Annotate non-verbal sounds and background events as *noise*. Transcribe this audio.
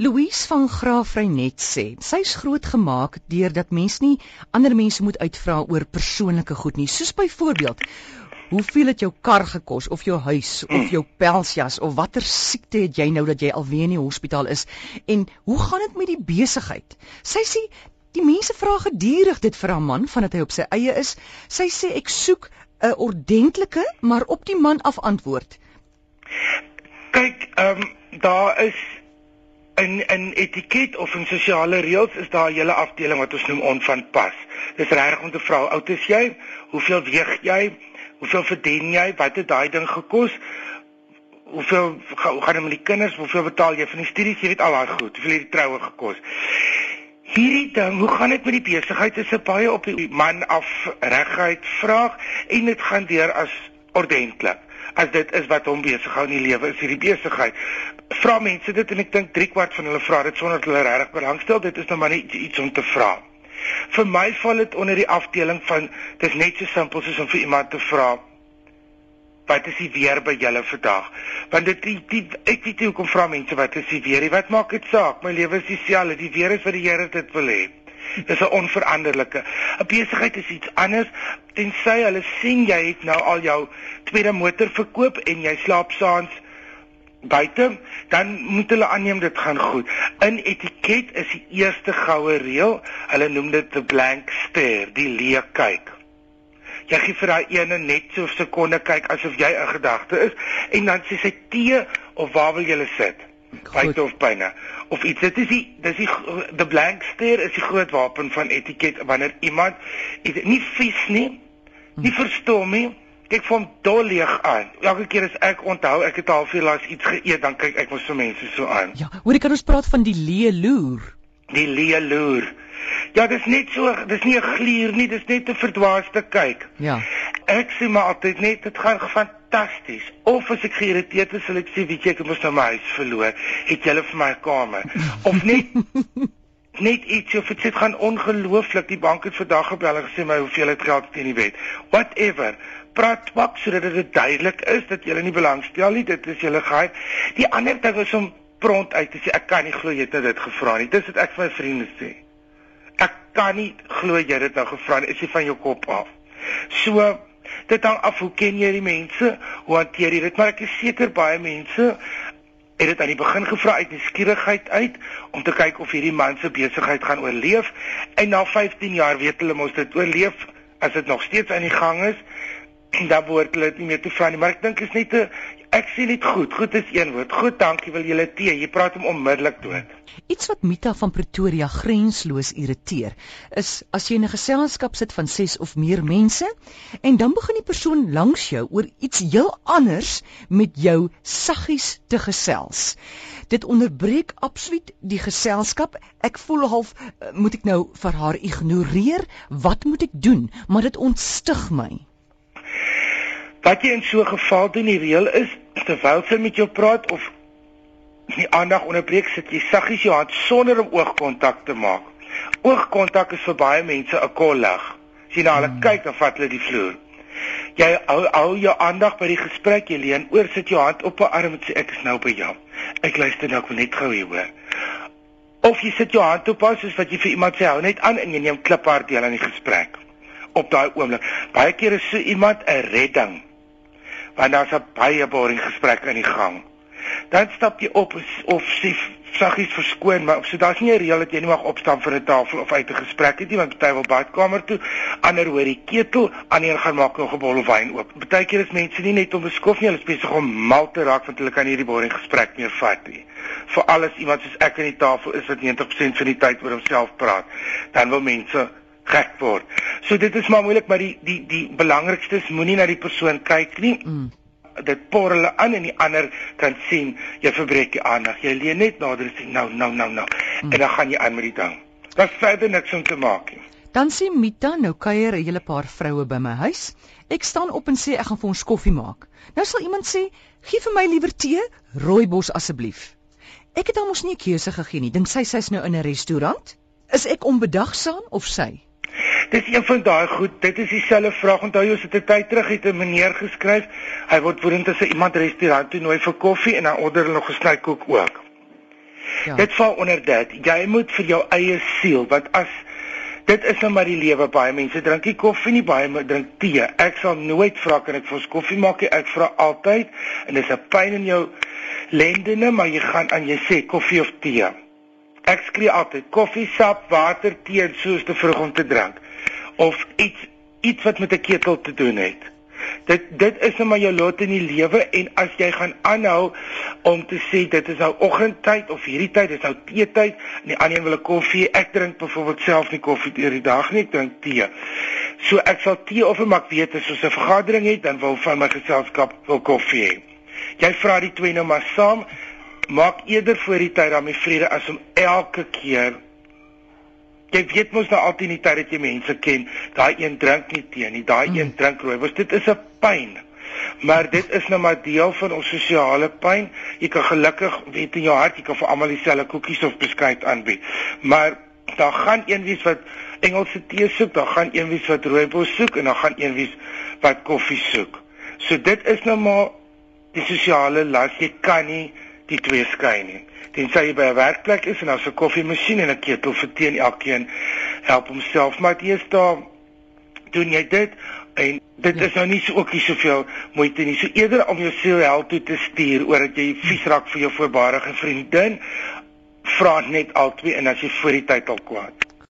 Louise van Graafreinet sê sy's grootgemaak deurdat mens nie ander mense moet uitvra oor persoonlike goed nie, soos byvoorbeeld hoeveel het jou kar gekos of jou huis of jou pelsjas of watter siekte het jy nou dat jy alweer in die hospitaal is en hoe gaan dit met die besigheid? Sy sê die mense vra gedurig dit vir haar man vandat hy op sy eie is. Sy sê ek soek 'n ordentlike maar op die man af antwoord. Kyk, ehm um, daar is in in etiket of in sosiale reëls is daar 'n hele afdeling wat ons noem onvanpas. Dis reg om te vra, oud is jy? Hoeveel weeg jy? Hoeveel verdien jy? Wat het daai ding gekos? Hoeveel hoe gaan dit met die kinders? Hoeveel betaal jy vir die studies? Jy weet al daai goed. Hoeveel het die troue gekos? Hierdie ding, hoe gaan dit met die besigheid? Is 'n baie op die man af reguit vraag en dit gaan deur as ordentlik. As dit is wat hom besig hou in die lewe, is hierdie besigheid vra mense dit en ek dink 3 kwart van hulle vra dit sonder dat hulle regtig belangstel. Dit is nou maar net iets om te vra. Vir my val dit onder die afdeling van dis net so simpel soos om vir iemand te vra wat is die weer by julle vandag? Want dit die, die ek weet nie hoekom vra mense wat is die weer? Wat maak dit saak? My lewe is dieselfde. Die weer is wat die Here dit wil hê. Dis 'n onveranderlike. 'n Besigheid is iets anders tensy hulle sien jy het nou al jou tweede motor verkoop en jy slaap saans buite, dan moet hulle aanneem dit gaan goed. In etiket is die eerste goue reël, hulle noem dit the blank stare, die leë kyk. Jy gee vir daai ene net so 'n sekonde kyk asof jy 'n gedagte is en dan sê sy tee of waar wil jy sit? Buite of binne? Of iets. Dit is die dis die the blank stare is die groot wapen van etiket wanneer iemand nie vies nie, nie verstom nie, kyk vir hom dolleeg aan. Elke keer as ek onthou ek het al veel laas iets geëet, dan kyk ek mos so mense so aan. Ja, hoor ek kan ons praat van die leë loer. Die leë loer. Ja, dis net so, dis nie 'n glier nie, dis net 'n verdwaaste kyk. Ja. Ek sê maar altyd net dit gaan fantasties. Of as ek geïrriteerd is, sal ek sê, weet jy, ek moet nou my huis verloor. Het jy vir my kamer? Of net *laughs* net iets of dit gaan ongelooflik. Die bank het vandag gebel en gesê my hoeveel het geld teen die wet. Whatever praat twak sodat dit duidelik is dat jy nie belangstel nie, dit is julle geheim. Die ander ding is om pront uit te sê ek kan nie glo jy het nou dit gevra nie. Dis wat ek vir my vriende sê. Ek kan nie glo jy het dit nou gevra nie. Is jy van jou kop af? So dit hang af hoe ken jy die mense? Hoe hanteer jy dit? Maar ek is seker baie mense het dit aan die begin gevra uit nuuskierigheid uit om te kyk of hierdie man se besigheid gaan oorleef en na 15 jaar weet hulle mos dit oorleef as dit nog steeds aan die gang is *clears throat* dan behoort hulle nie meer te vra nie, maar ek dink is net 'n ek sien dit goed. Goed is een woord. Goed, dankie wil julle tee. Jy praat hom onmiddellik dood. Iets wat Mita van Pretoria grensloos irriteer, is as jy in 'n geselskap sit van 6 of meer mense en dan begin die persoon langs jou oor iets heel anders met jou saggies te gesels. Dit onderbreek absoluut die geselskap. Ek voel half eh, moet ek nou vir haar ignoreer? Wat moet ek doen? Maar dit ontstig my. Wat jy in so 'n geval doen, die reël is terwyl sy met jou praat of die aandag onderbreek, sit jy saggies jou hand sonder om oogkontak te maak. Oogkontak is vir baie mense 'n kollig. As jy na hulle hmm. kyk, dan vat hulle die vloer. Jy hou, hou jou aandag by die gesprek, jy leun oor, sit jou hand op 'n arm en sê ek is nou by jou. Ek luister nou net gou hier hoor. Of jy sit jou hand op haar soos wat jy vir iemand sê hou net aan en jy neem kliphard deel aan die gesprek op daai oomblik. Baie kere is so iemand 'n redding want daar's 'n baie boring gesprek aan die gang. Dan stap jy op of sê saggies verskoon, maar so daar's nie 'n reël dat jy nie mag opstaan vir 'n tafel of uit 'n gesprek het nie, want party wil badkamer toe, ander hoor die ketel, ander gaan maak nog 'n bottel wyn oop. Partykeer is mense nie net om beskof nie, hulle is besig om mal te raak want hulle kan hierdie boring gesprek meer vat nie. Vir alles iemand soos ek aan die tafel is wat 90% van die tyd oor homself praat, dan wil mense gek word. So dit is maar moeilik, maar die die die belangrikste is moenie na die persoon kyk nie. Mm. Dit por hulle aan en die ander kan sien jy verbreek die aandag. Jy leer net nader sien nou nou nou nou mm. en dan gaan jy aan met die ding. Daar's verder niks om te maak nie. Dan sien Mita nou kuier 'n hele paar vroue by my huis. Ek staan op en sê ek gaan vir ons koffie maak. Nou sal iemand sê, "Gee vir my liewer tee, rooibos asseblief." Ek het hom mos nie 'n keuse gegee nie. Dink sy sy's nou in 'n restaurant? Is ek onbedagsaam of sy? Dis een van daai goed. Dit is dieselfde vraag. Onthou jy, sit 'n tyd terug het 'n meneer geskryf. Hy word woedend as iemand restaurant toe nooi vir koffie en dan order hulle nog gesny koek ook. Ja. Dit val onder dit. Jy moet vir jou eie siel, want as dit is nou maar die lewe baie mense drink nie koffie nie, baie mense drink tee. Ek sal nooit vra kan ek vir ons koffie maak nie. Ek vra altyd en dis 'n pyn in jou lendene, maar jy gaan aan jy sê koffie of tee. Ek skree altyd koffie, sap, water, tee en soos te vroeg om te drink of iets iets wat met 'n ketel te doen het. Dit dit is net maar jou lot in die lewe en as jy gaan aanhou om te sê dit is nou oggendtyd of hierdie tyd is nou teetyd en die ander een wil 'n koffie, ek drink byvoorbeeld self nie koffie deur die dag nie, ek drink tee. So ek sal tee of ek weet as ons 'n vergadering het, dan wil van my geselskap wil koffie hê. Jy vra die twee nou maar saam, maak eerder voor die tyd daarmee vrede as om elke keer Jy weet mos nou altyd nie tyd dat jy mense ken, daai een drink nie tee nie, daai hmm. een drink rooi. Was dit is 'n pyn. Maar dit is nou maar deel van ons sosiale pyn. Jy kan gelukkig weet in jou hart jy kan vir almal dieselfde koekies of beskuit aanbied. Maar daar gaan een wees wat Engelse tee soek, daar gaan een wees wat rooibos soek en daar gaan een wees wat koffie soek. So dit is nou maar die sosiale las. Jy kan nie die twee skei nie. Tensy jy by 'n werkplek is en daar's 'n koffiemasjien en 'n ketel vir teen elkeen help homself, maar dit is daar doen jy dit en dit ja. is nou nie so ook nie soveel moeite nie. So eerder om jou siel help toe te stuur oor dat jy vies raak vir jou voorbarige vriendin, vra net al twee en as jy voor die tyd al kwaad.